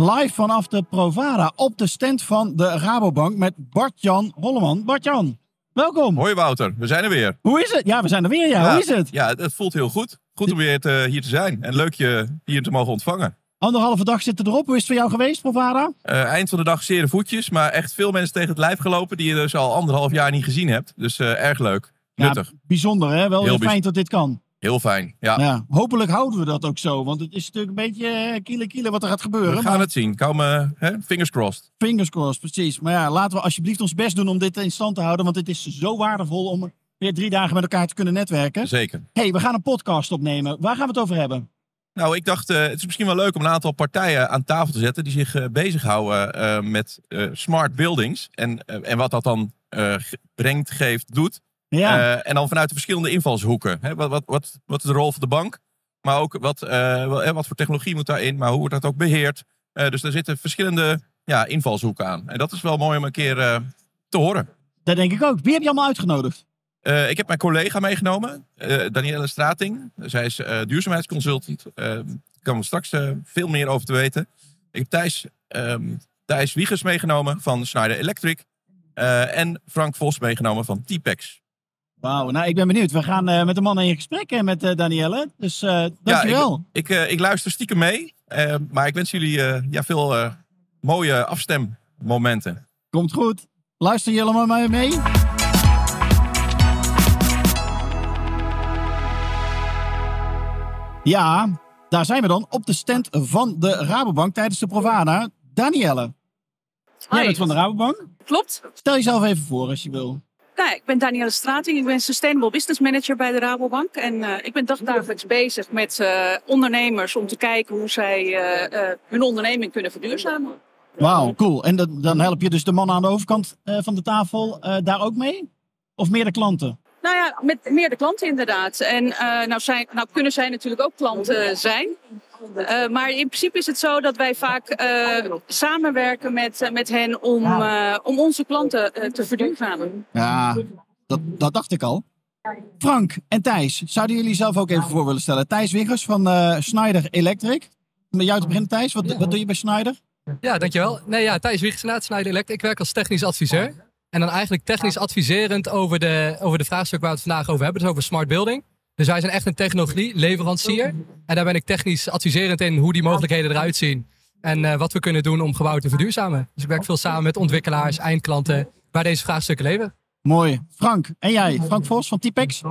Live vanaf de Provada op de stand van de Rabobank met Bart-Jan Holleman. Bart-Jan, welkom. Hoi Wouter, we zijn er weer. Hoe is het? Ja, we zijn er weer. Ja, hoe is het? Ja, het voelt heel goed. Goed om weer te, hier te zijn en leuk je hier te mogen ontvangen. Anderhalve dag zitten erop. Hoe is het voor jou geweest, Provada? Uh, eind van de dag zere voetjes, maar echt veel mensen tegen het lijf gelopen die je dus al anderhalf jaar niet gezien hebt. Dus uh, erg leuk. Nuttig. Ja, bijzonder hè? Wel heel fijn dat dit kan. Heel fijn, ja. ja. Hopelijk houden we dat ook zo, want het is natuurlijk een beetje kiele kiele wat er gaat gebeuren. We gaan maar... het zien. Komen, hè? fingers crossed. Fingers crossed, precies. Maar ja, laten we alsjeblieft ons best doen om dit in stand te houden, want het is zo waardevol om weer drie dagen met elkaar te kunnen netwerken. Zeker. hey, we gaan een podcast opnemen. Waar gaan we het over hebben? Nou, ik dacht, uh, het is misschien wel leuk om een aantal partijen aan tafel te zetten die zich uh, bezighouden uh, met smart buildings. En, en wat dat dan brengt, geeft, doet. Ja. Uh, en dan vanuit de verschillende invalshoeken. Hè, wat, wat, wat, wat is de rol van de bank? Maar ook wat, uh, wat voor technologie moet daarin? Maar hoe wordt dat ook beheerd? Uh, dus er zitten verschillende ja, invalshoeken aan. En dat is wel mooi om een keer te horen. Dat denk ik ook. Wie heb je allemaal uitgenodigd? ik heb mijn collega meegenomen, Danielle Strating. Zij is duurzaamheidsconsultant. Daar kan we straks veel meer over te weten. Ik heb Thijs, um, Thijs Wiegers meegenomen van Schneider Electric. en Frank Vos meegenomen van T-Pex. Wauw, nou ik ben benieuwd. We gaan uh, met de man in gesprek uh, met uh, Danielle. Dus dankjewel. Ja, ik, ik, ik, luister stiekem mee. maar ik wens jullie ja, veel mooie afstemmomenten. Komt goed. Luister jullie maar mee. Ja, daar zijn we dan op de stand van de Rabobank tijdens de Provada. Danielle. Jij bent van de Rabobank? Klopt. Stel jezelf even voor als je wil. Nou, ik ben Danielle Strating, ik ben Sustainable Business Manager bij de Rabobank. En uh, ik ben dagdagelijks bezig met uh, ondernemers om te kijken hoe zij uh, hun onderneming kunnen verduurzamen. Wauw, cool. En dat, dan help je dus de man aan de overkant van de tafel daar ook mee? Of meer de klanten? Nou ja, met meer de klanten inderdaad. En nou, zijn, nou kunnen zij natuurlijk ook klanten zijn. Uh, maar in principe is het zo dat wij vaak uh, samenwerken met, uh, met hen om, om onze klanten te verduurzamen. Ja, dat, dat dacht ik al. Frank en Thijs, zouden jullie zelf ook even voor willen stellen? Thijs Wiggers van Schneider Electric. Met jou te beginnen, Thijs. Wat, wat doe je bij Schneider? Ja, dankjewel. Nee, ja, Thijs Wiggers inderdaad, Schneider Electric. Ik werk als technisch adviseur. En dan eigenlijk technisch adviserend over de, over de vraagstuk waar we het vandaag over hebben. Dus over smart building. Dus wij zijn echt een technologie-leverancier. En daar ben ik technisch adviserend in hoe die mogelijkheden eruit zien. En uh, wat we kunnen doen om gebouwen te verduurzamen. Dus ik werk veel samen met ontwikkelaars, eindklanten, waar deze vraagstukken leven. Mooi. Frank, en jij? Frank Vos van Typex?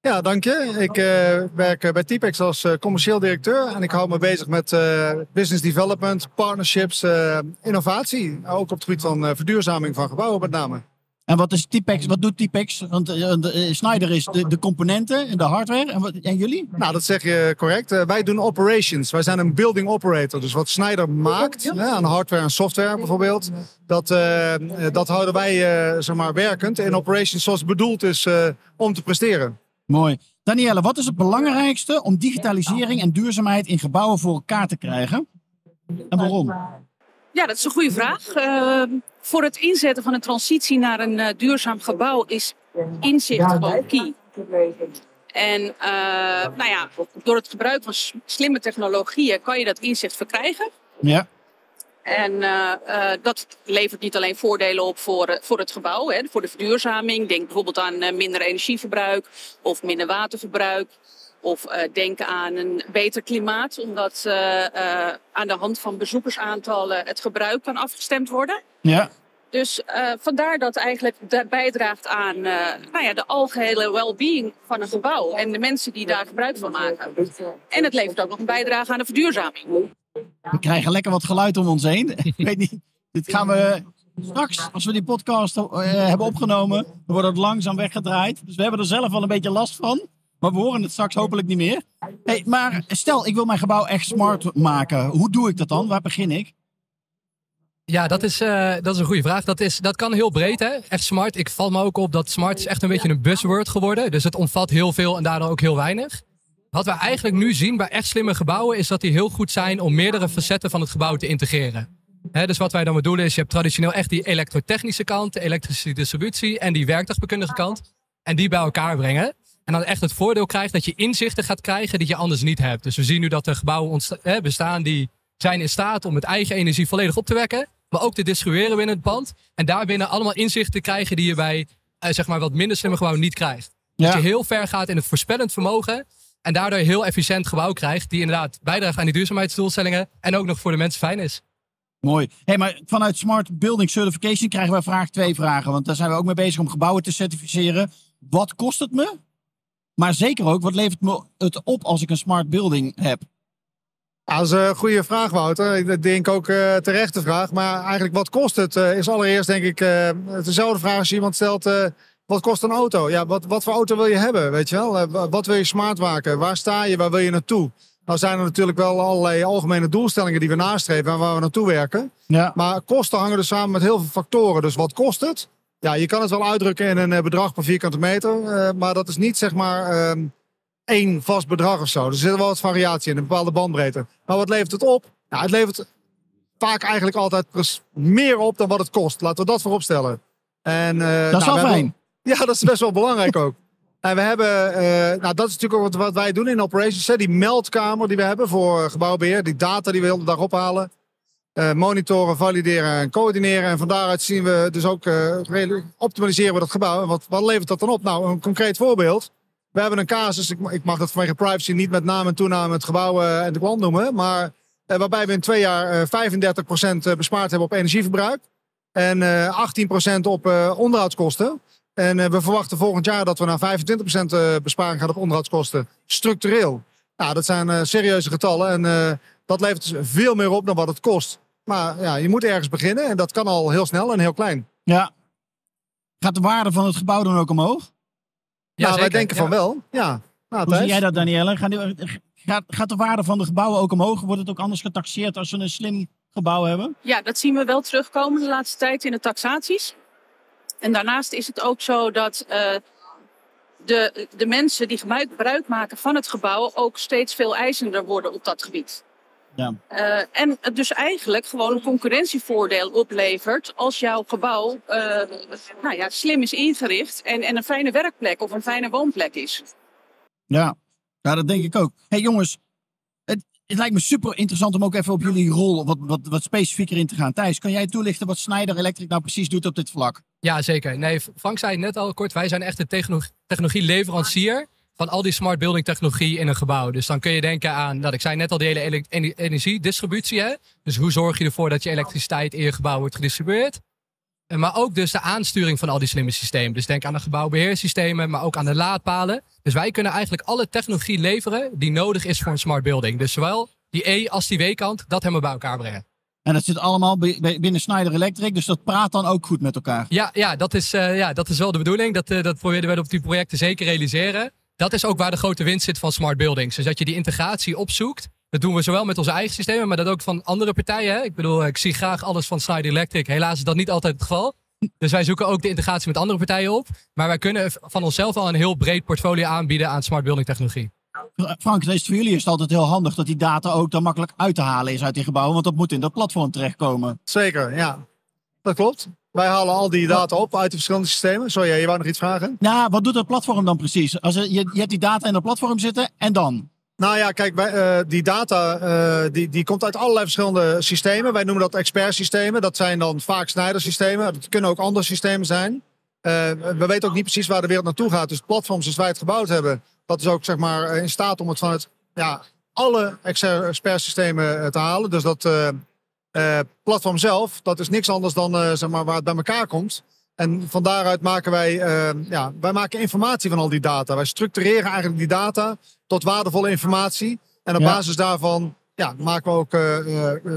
Ja, dank je. Ik uh, werk bij Typex als uh, commercieel directeur. En ik hou me bezig met business development, partnerships, innovatie. Ook op het gebied van verduurzaming van gebouwen met name. En wat is Typex? Wat doet Typex? Want uh, Schneider is de, de, componenten en de hardware. En, wat, en jullie? Nou, dat zeg je correct. Uh, wij doen operations. Wij zijn een building operator. Dus wat Schneider maakt ja. aan hardware en software bijvoorbeeld, dat, uh, dat houden wij zeg maar werkend in operations zoals het bedoeld is om te presteren. Mooi. Danielle, wat is het belangrijkste om digitalisering en duurzaamheid in gebouwen voor elkaar te krijgen? En waarom? Ja, dat is een goede vraag. Voor het inzetten van een transitie naar een uh, duurzaam gebouw is inzicht gewoon key. En uh, nou ja, door het gebruik van slimme technologieën kan je dat inzicht verkrijgen. Ja. En dat levert niet alleen voordelen op voor, voor het gebouw, hè, voor de verduurzaming. Denk bijvoorbeeld aan minder energieverbruik of minder waterverbruik. Of uh, denken aan een beter klimaat, omdat uh, uh, aan de hand van bezoekersaantallen het gebruik kan afgestemd worden. Ja. Dus vandaar dat eigenlijk dat bijdraagt aan nou ja, de algehele well-being van een gebouw en de mensen die daar gebruik van maken. En het levert ook nog een bijdrage aan de verduurzaming. We krijgen lekker wat geluid om ons heen. Ik weet niet, dit gaan we straks, als we die podcast hebben opgenomen, dan wordt het langzaam weggedraaid. Dus we hebben er zelf wel een beetje last van. Maar we horen het straks hopelijk niet meer. Hey, maar stel, ik wil mijn gebouw echt smart maken. Hoe doe ik dat dan? Waar begin ik? Ja, dat is, eh, dat is een goede vraag. Dat, is, dat kan heel breed, hè? Echt smart. Ik val me ook op dat smart is echt een beetje een buzzword geworden. Dus het omvat heel veel en daardoor ook heel weinig. Wat we eigenlijk nu zien bij echt slimme gebouwen is dat die heel goed zijn om meerdere facetten van het gebouw te integreren. Dus wat wij dan bedoelen is, je hebt traditioneel echt die elektrotechnische kant, de elektrische distributie en die werktuigbekundige kant. En die bij elkaar brengen. En dan echt het voordeel krijgt dat je inzichten gaat krijgen die je anders niet hebt. Dus we zien nu dat er gebouwen bestaan die zijn in staat om met eigen energie volledig op te wekken. Maar ook te distribueren binnen het pand. En daarbinnen allemaal inzichten te krijgen die je bij eh, zeg maar wat minder slimme gebouwen niet krijgt. Ja. Dat je heel ver gaat in het voorspellend vermogen. En daardoor een heel efficiënt gebouw krijgt. Die inderdaad bijdraagt aan die duurzaamheidsdoelstellingen. En ook nog voor de mensen fijn is. Mooi. Hey, maar vanuit Smart Building Certification krijgen wij vraag twee vragen. Want daar zijn we ook mee bezig om gebouwen te certificeren. Wat kost het me? Maar zeker ook, wat levert me het op als ik een smart building heb? Ja, dat is een goede vraag, Wouter. Ik denk ook uh, terechte vraag. Maar eigenlijk, wat kost het? Uh, is allereerst, denk ik, uh, dezelfde vraag als iemand stelt: wat kost een auto? Ja, wat, wat voor auto wil je hebben? Weet je wel? wat wil je smart maken? Waar sta je? Waar wil je naartoe? Nou zijn er natuurlijk wel allerlei algemene doelstellingen die we nastreven en waar we naartoe werken. Ja. Maar kosten hangen dus samen met heel veel factoren. Dus wat kost het? Ja, je kan het wel uitdrukken in een bedrag per vierkante meter. maar dat is niet zeg maar ehm, één vast bedrag of zo. Er zit wel wat variatie in, een bepaalde bandbreedte. Maar wat levert het op? Nou, het levert vaak eigenlijk altijd meer op dan wat het kost. Laten we dat voorop stellen. En, uh, dat is nou, wel fijn. Ja, dat is best wel belangrijk ook. En we hebben, uh, nou dat is natuurlijk ook wat, wat wij doen in operations. Hè? Die meldkamer die we hebben voor gebouwbeheer. Die data die we de hele dag ophalen. Uh, monitoren, valideren en coördineren. En van daaruit zien we dus ook, optimaliseren we dat gebouw. En wat, wat levert dat dan op? Nou, een concreet voorbeeld. We hebben een casus, ik, ik mag dat vanwege privacy niet met naam en toename het gebouw uh, en de klant noemen. Maar uh, waarbij we in twee jaar uh, 35% bespaard hebben op energieverbruik. En 18% op onderhoudskosten. En we verwachten volgend jaar dat we naar 25% besparing gaan op onderhoudskosten. Structureel. Nou, dat zijn serieuze getallen. En dat levert dus veel meer op dan wat het kost. Maar ja, je moet ergens beginnen. En dat kan al heel snel en heel klein. Ja. Gaat de waarde van het gebouw dan ook omhoog? Ja, nou, wij denken van wel. Ja. Nou, Hoe zie jij dat, Danielle? Gaat, die- gaat, gaat de waarde van de gebouwen ook omhoog? Wordt het ook anders getaxeerd als we een slim gebouw hebben? Ja, dat zien we wel terugkomen de laatste tijd in de taxaties. En daarnaast is het ook zo dat uh, de, de mensen die gebruik maken van het gebouw ook steeds veel eisender worden op dat gebied. Ja. Uh, en het dus eigenlijk gewoon een concurrentievoordeel oplevert als jouw gebouw uh, nou ja, slim is ingericht en, en een fijne werkplek of een fijne woonplek is. Ja, ja dat denk ik ook. hey, jongens, het, het lijkt me super interessant om ook even op jullie rol wat, wat, wat specifieker in te gaan. Thijs, kan jij toelichten wat Schneider Electric nou precies doet op dit vlak? Ja, zeker. Nee, Frank zei het net al kort. Wij zijn echt een techno- technologieleverancier van al die smart building technologie in een gebouw. Dus dan kun je denken aan, dat ik zei net al, die hele ele- ener- energiedistributie. Hè? Dus hoe zorg je ervoor dat je elektriciteit in je gebouw wordt gedistribueerd? En Maar ook dus de aansturing van al die slimme systemen. Dus denk aan de gebouwbeheersystemen, maar ook aan de laadpalen. Dus wij kunnen eigenlijk alle technologie leveren die nodig is voor een smart building. Dus zowel die E als die W-kant, dat helemaal bij elkaar brengen. En dat zit allemaal bi- bi- binnen Schneider Electric, dus dat praat dan ook goed met elkaar. Ja, ja, dat, is, uh, ja dat is wel de bedoeling. Dat, uh, dat probeerden we op die projecten zeker realiseren. Dat is ook waar de grote winst zit van smart buildings. Dus dat je die integratie opzoekt. Dat doen we zowel met onze eigen systemen, maar dat ook van andere partijen. Hè? Ik bedoel, ik zie graag alles van Schneider Electric. Helaas is dat niet altijd het geval. Dus wij zoeken ook de integratie met andere partijen op. Maar wij kunnen van onszelf al een heel breed portfolio aanbieden aan smart building technologie. Frank, is voor jullie is het altijd heel handig dat die data ook dan makkelijk uit te halen is uit die gebouwen. Want dat moet in dat platform terechtkomen. Zeker, ja. Dat klopt. Wij halen al die data op uit de verschillende systemen. Sorry, je wou nog iets vragen? Ja, wat doet dat platform dan precies? Als er, je, je hebt die data in dat platform zitten en dan? Nou ja, kijk, wij, uh, die data uh, die, die komt uit allerlei verschillende systemen. Wij noemen dat expertsystemen. Dat zijn dan vaak Schneider-systemen. Dat kunnen ook andere systemen zijn. Uh, we weten ook niet precies waar de wereld naartoe gaat. Dus platforms zoals wij het gebouwd hebben, dat is ook zeg maar in staat om het van het, ja, alle expertsystemen te halen. Dus dat uh, platform zelf, dat is niks anders dan uh, zeg maar, waar het bij elkaar komt. En van daaruit maken wij, uh, ja, wij maken informatie van al die data. Wij structureren eigenlijk die data tot waardevolle informatie. En op Ja. basis daarvan ja, maken we ook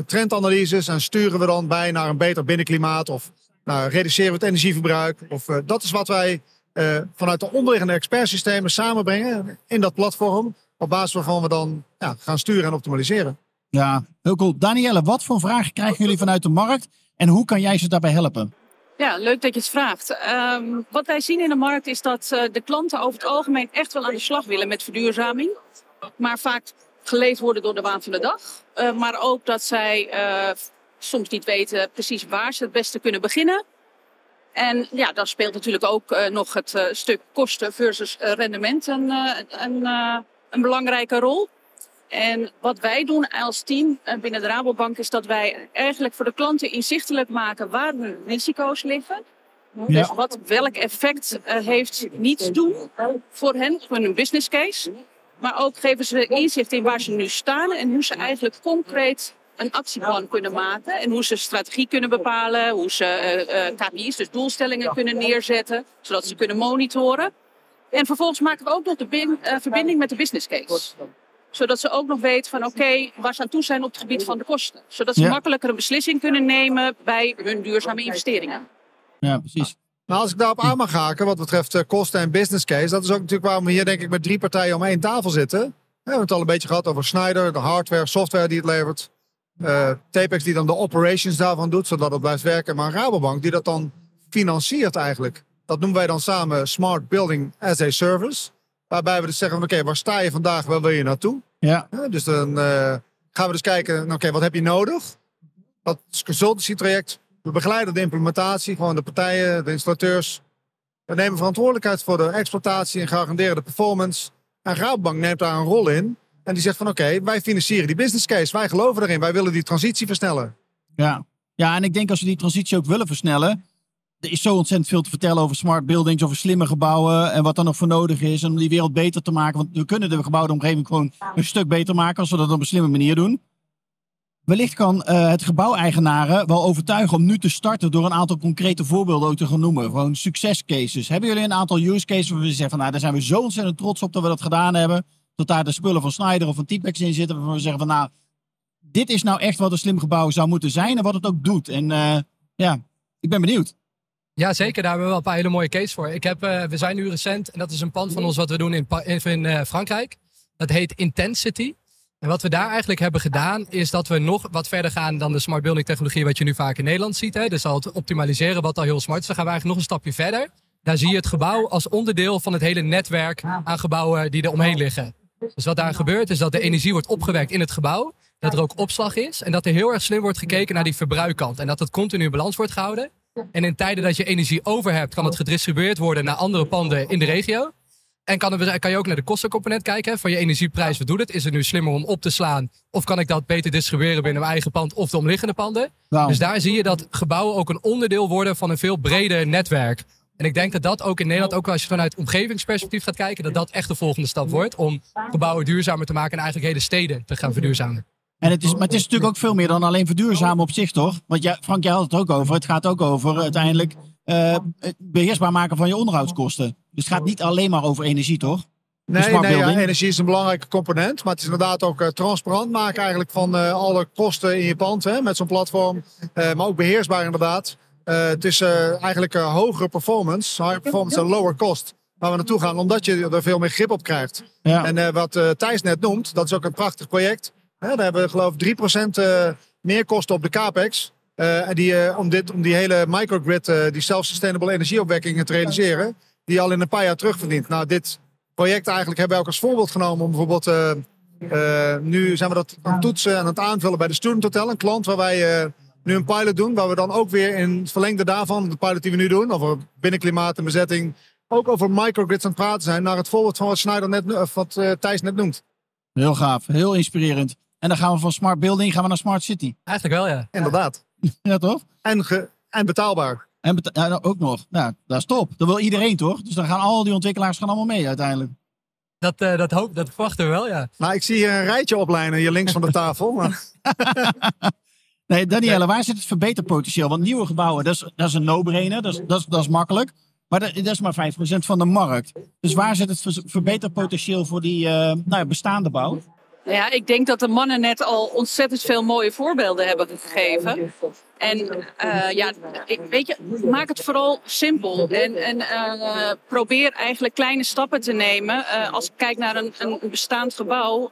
trendanalyses en sturen we dan bij naar een beter binnenklimaat of nou, reduceren we het energieverbruik. Of, dat is wat wij vanuit de onderliggende expertsystemen samenbrengen in dat platform. Op basis waarvan we dan ja, gaan sturen en optimaliseren. Ja, heel cool. Danielle, wat voor vragen krijgen jullie vanuit de markt en hoe kan jij ze daarbij helpen? Ja, leuk dat je het vraagt. Ehm, wat wij zien in de markt is dat eh, de klanten over het algemeen echt wel aan de slag willen met verduurzaming. Maar vaak geleefd worden door de waan van de dag. Eh, maar ook dat zij eh, soms niet weten precies waar ze het beste kunnen beginnen. En ja, daar speelt natuurlijk ook nog het stuk kosten versus rendement een, een, een belangrijke rol. En wat wij doen als team binnen de Rabobank is dat wij eigenlijk voor de klanten inzichtelijk maken waar hun risico's liggen. Dus wat, welk effect uh, heeft niets doen voor hen, voor hun business case. Maar ook geven ze inzicht in waar ze nu staan en hoe ze eigenlijk concreet een actieplan kunnen maken. En hoe ze strategie kunnen bepalen, hoe ze uh, uh, KPI's, dus doelstellingen kunnen neerzetten, zodat ze kunnen monitoren. En vervolgens maken we ook nog de verbinding met de business case zodat ze ook nog weten van oké, waar ze aan toe zijn op het gebied van de kosten. Zodat ze makkelijker een beslissing kunnen nemen bij hun duurzame investeringen. Ja, precies. Nou, als ik daarop aan mag haken wat betreft uh, kosten en business case. Dat is ook natuurlijk waarom we hier denk ik met drie partijen om één tafel zitten. We hebben het al een beetje gehad over Schneider, de hardware, software die het levert. Uh, Tapex die dan de operations daarvan doet, zodat het blijft werken. Maar Rabobank die dat dan financiert eigenlijk. Dat noemen wij dan samen Smart Building as a Service. Waarbij we dus zeggen, oké, waar sta je vandaag, waar wil je naartoe? Ja. dus dan uh, gaan we dus kijken, oké, wat heb je nodig? Dat is consultancy traject. We begeleiden de implementatie, gewoon de partijen, de installateurs. We nemen verantwoordelijkheid voor de exploitatie en garanderen de performance. En Rabobank neemt daar een rol in. En die zegt van oké, wij financieren die business case. Wij geloven erin. Wij willen die transitie versnellen. Ja. ja, en ik denk als we die transitie ook willen versnellen er is zo ontzettend veel te vertellen over smart buildings, over slimme gebouwen en wat er nog voor nodig is om die wereld beter te maken. Want we kunnen de gebouwde omgeving gewoon een stuk beter maken als we dat op een slimme manier doen. Wellicht kan uh, het gebouweigenaren wel overtuigen om nu te starten door een aantal concrete voorbeelden ook te gaan noemen. Gewoon succescases. Hebben jullie een aantal use cases waar we zeggen van nou, daar zijn we zo ontzettend trots op dat we dat gedaan hebben. Dat daar de spullen van Snyder of van T-Pex in zitten. Waarvan we zeggen van nou, dit is nou echt wat een slim gebouw zou moeten zijn en wat het ook doet. En uh, ja, ik ben benieuwd. Ja, zeker. Daar hebben we wel een paar hele mooie cases voor. Ik heb, uh, we zijn nu recent, en dat is een pand van ons wat we doen in, in uh, Frankrijk. Dat heet Intensity. En wat we daar eigenlijk hebben gedaan, is dat we nog wat verder gaan dan de smart building technologie wat je nu vaak in Nederland ziet. Hè. Dus al het optimaliseren wat al heel smart is. Dan gaan we eigenlijk nog een stapje verder. Daar zie je het gebouw als onderdeel van het hele netwerk aan gebouwen die er omheen liggen. Dus wat daar gebeurt, is dat de energie wordt opgewekt in het gebouw. Dat er ook opslag is. En dat er heel erg slim wordt gekeken naar die verbruikkant. En dat het continu in balans wordt gehouden. En in tijden dat je energie over hebt, kan het gedistribueerd worden naar andere panden in de regio. En kan, er, kan je ook naar de kostencomponent kijken van je energieprijs. Wat doet het? Is het nu slimmer om op te slaan? Of kan ik dat beter distribueren binnen mijn eigen pand of de omliggende panden? Dus daar zie je dat gebouwen ook een onderdeel worden van een veel breder netwerk. En ik denk dat dat ook in Nederland, ook als je vanuit omgevingsperspectief gaat kijken, dat dat echt de volgende stap wordt om gebouwen duurzamer te maken en eigenlijk hele steden te gaan verduurzamen. En het is, maar het is natuurlijk ook veel meer dan alleen verduurzamen op zich, toch? Want ja, Frank, jij had het ook over. Het gaat ook over uiteindelijk uh, het beheersbaar maken van je onderhoudskosten. Dus het gaat niet alleen maar over energie, toch? Nee, nee ja, energie is een belangrijke component. Maar het is inderdaad ook uh, transparant maken eigenlijk van uh, alle kosten in je pand hè, met zo'n platform. maar ook beheersbaar inderdaad. het is eigenlijk hogere performance, higher performance en lower cost. Waar we naartoe gaan, omdat je er veel meer grip op krijgt. Ja. En wat Thijs net noemt, dat is ook een prachtig project. Daar hebben we geloof ik 3% uh, meer kosten op de capex. Uh, die, uh, om, dit, om die hele microgrid, die self-sustainable energieopwekking te realiseren. Die al in een paar jaar terugverdient. Nou, dit project eigenlijk hebben we ook als voorbeeld genomen. Om bijvoorbeeld, nu zijn we dat aan het toetsen en aan het aanvullen bij de Student Hotel. Een klant waar wij nu een pilot doen. Waar we dan ook weer in het verlengde daarvan, de pilot die we nu doen. Over binnenklimaat en bezetting. Ook over microgrids aan het praten zijn. Naar het voorbeeld van wat, Schneider net, of wat Thijs net noemt. Heel gaaf, heel inspirerend. En dan gaan we van smart building gaan we naar smart city. Eigenlijk wel, ja. Inderdaad. Ja, toch? En, ge en betaalbaar. En beta ja, ook nog. Nou, dat is top. Dat wil iedereen, toch? Dus dan gaan al die ontwikkelaars gaan allemaal mee uiteindelijk. Dat, uh, dat, hoop, dat verwachten we wel, ja. Nou, ik zie hier een rijtje oplijnen hier links van de tafel. Maar... nee, Danielle, waar zit het verbeterpotentieel? Want nieuwe gebouwen, dat is, dat is een no-brainer. Dat is, dat, is, dat is makkelijk. Maar dat, dat is maar 5% van de markt. Dus waar zit het verbeterpotentieel voor die uh, nou ja, bestaande bouw? Ja, ik denk dat de mannen net al ontzettend veel mooie voorbeelden hebben gegeven. En uh, ja, ik, weet je, maak het vooral simpel. En, en uh, probeer eigenlijk kleine stappen te nemen. Uh, als ik kijk naar een, een bestaand gebouw,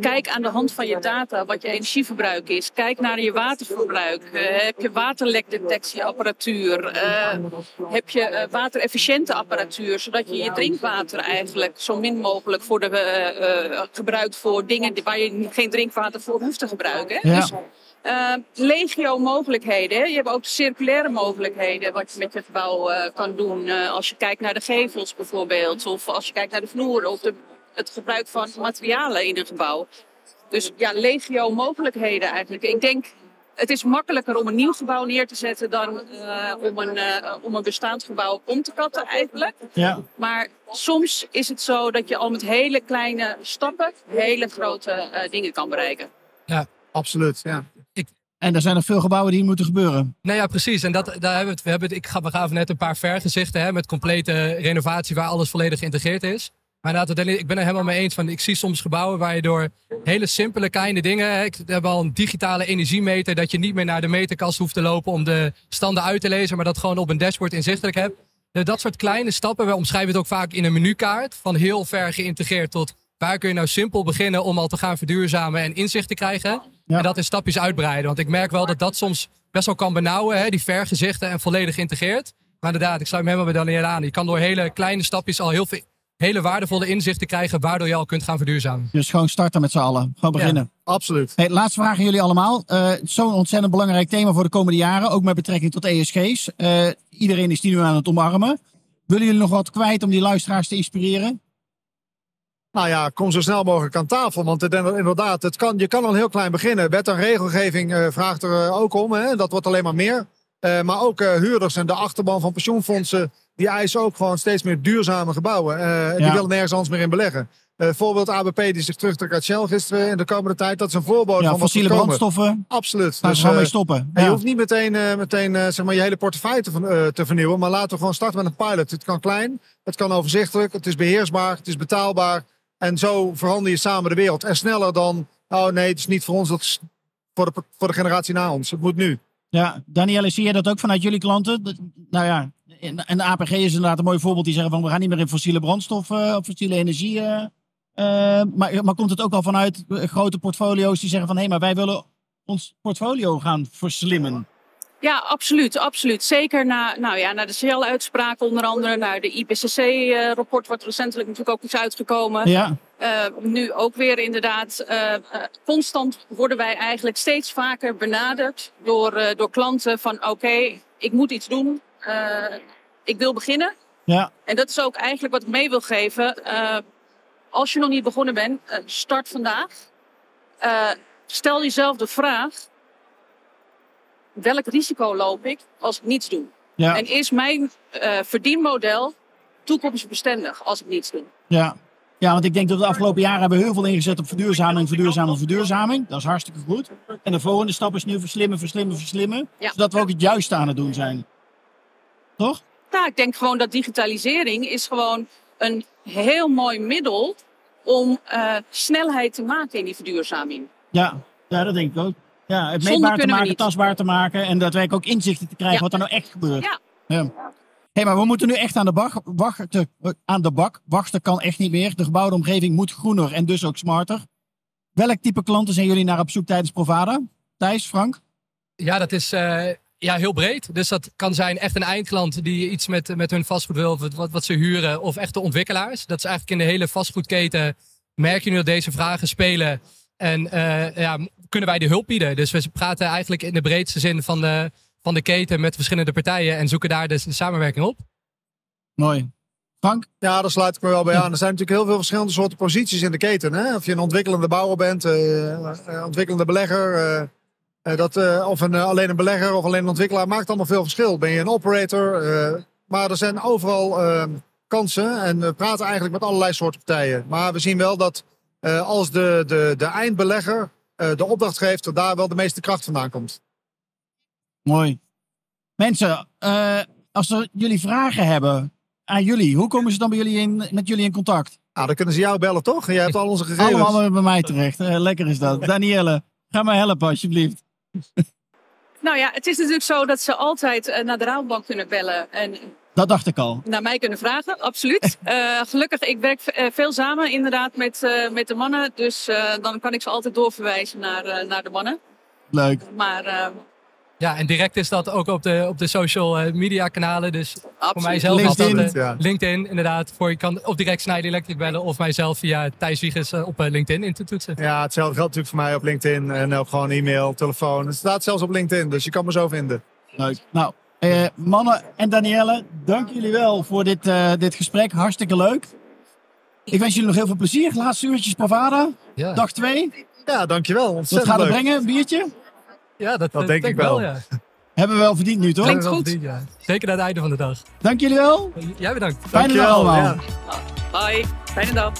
kijk aan de hand van je data wat je energieverbruik is. Kijk naar je waterverbruik. heb je waterlekdetectieapparatuur? heb je waterefficiënte apparatuur? Zodat je je drinkwater eigenlijk zo min mogelijk voor de, gebruikt voor dingen waar je geen drinkwater voor hoeft te gebruiken. Ja. Dus, uh, legio mogelijkheden. Je hebt ook circulaire mogelijkheden wat je met je gebouw uh, kan doen. Uh, als je kijkt naar de gevels bijvoorbeeld. Of als je kijkt naar de vloeren. Of de, het gebruik van materialen in een gebouw. Dus ja, legio mogelijkheden eigenlijk. Ik denk, het is makkelijker om een nieuw gebouw neer te zetten dan om, een, om een bestaand gebouw om te katten eigenlijk. Ja. Maar soms is het zo dat je al met hele kleine stappen hele grote dingen kan bereiken. Ja, absoluut. Ja. En er zijn nog veel gebouwen die moeten gebeuren. Nou ja, precies. En dat, daar hebben we. We hebben ik ga, we gaven net een paar vergezichten hè, met complete renovatie waar alles volledig geïntegreerd is. Maar ik ben er helemaal mee eens. Van, ik zie soms gebouwen waar je door hele simpele kleine dingen. Ik heb al een digitale energiemeter. Dat je niet meer naar de meterkast hoeft te lopen om de standen uit te lezen. Maar dat gewoon op een dashboard inzichtelijk hebt. Dat soort kleine stappen. We omschrijven het ook vaak in een menukaart. Van heel ver geïntegreerd tot waar kun je nou simpel beginnen om al te gaan verduurzamen en inzicht te krijgen. Ja. En dat in stapjes uitbreiden. Want ik merk wel dat dat soms best wel kan benauwen, hè, die vergezichten en volledig geïntegreerd. Maar inderdaad, ik sluit me helemaal bij Daniel aan. Je kan door hele kleine stapjes al heel veel hele waardevolle inzichten krijgen, waardoor je al kunt gaan verduurzamen. Dus gewoon starten met z'n allen. Gewoon beginnen. Ja, absoluut. Hey, laatste vraag aan jullie allemaal. Uh, Zo'n ontzettend belangrijk thema voor de komende jaren, ook met betrekking tot ESG's. Uh, iedereen is die nu aan het omarmen. Willen jullie nog wat kwijt om die luisteraars te inspireren? Nou ja, kom zo snel mogelijk aan tafel. Want het, inderdaad, het kan, je kan al heel klein beginnen. Wet en regelgeving uh, vraagt er uh, ook om. Hè? Dat wordt alleen maar meer. Uh, maar ook huurders en de achterban van pensioenfondsen... die eisen ook gewoon steeds meer duurzame gebouwen. en die willen nergens anders meer in beleggen. voorbeeld ABP die zich terugtrekt uit Shell gisteren in de komende tijd. Dat is een voorbeeld Ja, van fossiele brandstoffen. Absoluut. Daar Dus, gaan we eh, mee stoppen. en je hoeft niet meteen, eh, meteen eh, zeg maar, je hele portefeuille eh, te vernieuwen. Maar laten we gewoon starten met een pilot. Het kan klein, het kan overzichtelijk, het is beheersbaar, het is betaalbaar. En zo verander je samen de wereld. En sneller dan, oh nee, het is niet voor ons, dat is voor de, voor de generatie na ons. Het moet nu. Ja, Danielle, zie je dat ook vanuit jullie klanten? Nou ja, en de APG is inderdaad een mooi voorbeeld. Die zeggen van we gaan niet meer in fossiele brandstof eh, of fossiele energie. eh, eh, maar, maar komt het ook al vanuit grote portfolio's die zeggen van hé, maar wij willen ons portfolio gaan verslimmen? Ja, absoluut, absoluut. Zeker na, nou ja, na de Shell-uitspraak onder andere, naar de IPCC-rapport wordt recentelijk natuurlijk ook iets uitgekomen. Ja, Eh, nu ook weer inderdaad, eh, eh, constant worden wij eigenlijk steeds vaker benaderd door, eh, door klanten van oké, ik moet iets doen, Eh, ik wil beginnen. ja, En dat is ook eigenlijk wat ik mee wil geven. Eh, als je nog niet begonnen bent, eh, start vandaag. Eh, stel jezelf de vraag, welk risico loop ik als ik niets doe? ja, En is mijn eh, verdienmodel toekomstbestendig als ik niets doe? ja. Ja, want ik denk dat we de afgelopen jaren hebben heel veel ingezet op verduurzaming, verduurzaming, verduurzaming. Dat is hartstikke goed. En de volgende stap is nu verslimmen, verslimmen, verslimmen. Ja. Zodat we ook het juiste aan het doen zijn. Toch? Nou, ik denk gewoon dat digitalisering is gewoon een heel mooi middel om eh, snelheid te maken in die verduurzaming. Ja, ja dat denk ik ook. Ja, het Zonder meetbaar te maken, tastbaar te maken en daadwerkelijk ook inzichten te krijgen Ja. wat er nou echt gebeurt. Ja. ja. Hé, maar we moeten nu echt aan de, bak, wachten, aan de bak. Wachten kan echt niet meer. De gebouwde omgeving moet groener en dus ook smarter. Welk type klanten zijn jullie naar op zoek tijdens Provada? Thijs, Frank? Ja, dat is eh, ja, heel breed. Dus dat kan zijn echt een eindklant die iets met, met hun vastgoed wil, of wat, wat ze huren, of echte ontwikkelaars. Dat is eigenlijk in de hele vastgoedketen. Merk je nu dat deze vragen spelen en eh, ja, kunnen wij de hulp bieden? Dus we praten eigenlijk in de breedste zin van de, van de keten met verschillende partijen en zoeken daar de, de samenwerking op. Mooi. Frank? Ja, daar sluit ik me wel bij aan. Er zijn natuurlijk heel veel verschillende soorten posities in de keten. Hè? Of je een ontwikkelende bouwer bent, eh, eh, ontwikkelende belegger, eh, eh, dat, eh, of een, alleen een belegger of alleen een ontwikkelaar, maakt allemaal veel verschil. Ben je een operator? eh, maar er zijn overal kansen en we praten eigenlijk met allerlei soorten partijen. Maar we zien wel dat eh, als de, de, de eindbelegger eh, de opdrachtgever daar wel de meeste kracht vandaan komt. Mooi. Mensen, eh, als er jullie vragen hebben aan jullie, hoe komen ze dan bij jullie in, met jullie in contact? Nou, dan kunnen ze jou bellen, toch? Jij hebt al onze gegevens. Allemaal bij mij terecht. Lekker is dat. Danielle, ga mij helpen alsjeblieft. Nou ja, het is natuurlijk zo dat ze altijd naar de Rabobank kunnen bellen en Dat dacht ik al. naar mij kunnen vragen, absoluut. Eh, gelukkig, ik werk eh, veel samen inderdaad met, eh, met de mannen. Dus eh, dan kan ik ze altijd doorverwijzen naar, eh, naar de mannen. Leuk. Maar Ja, en direct is dat ook op de, op de social media kanalen. Dus voor mijzelf is dat LinkedIn, ja. LinkedIn inderdaad. Voor je kan of direct Snijder Electric bellen of mijzelf via Thijs Wiegers op eh, LinkedIn in te toetsen. Ja, hetzelfde geldt natuurlijk voor mij op LinkedIn en ook gewoon e-mail, telefoon. Het staat zelfs op LinkedIn, dus je kan me zo vinden. Leuk. Nou, eh, mannen en Danielle, dank jullie wel voor dit, eh, dit gesprek. Hartstikke leuk. Ik wens jullie nog heel veel plezier. Laatste uurtjes Pavada, Ja, dag 2. Ja, dankjewel. Wat Ontzettend gaat het leuk. brengen? Een biertje? ja dat, Dat eh, denk ik wel. ja. Hebben we wel verdiend nu, toch? Klinkt goed. verdiend, ja. Zeker naar het einde van de dag. Dank jullie wel. Jij bedankt. Fijne dag Dankjewel. allemaal. Ja. Bye, fijne dag.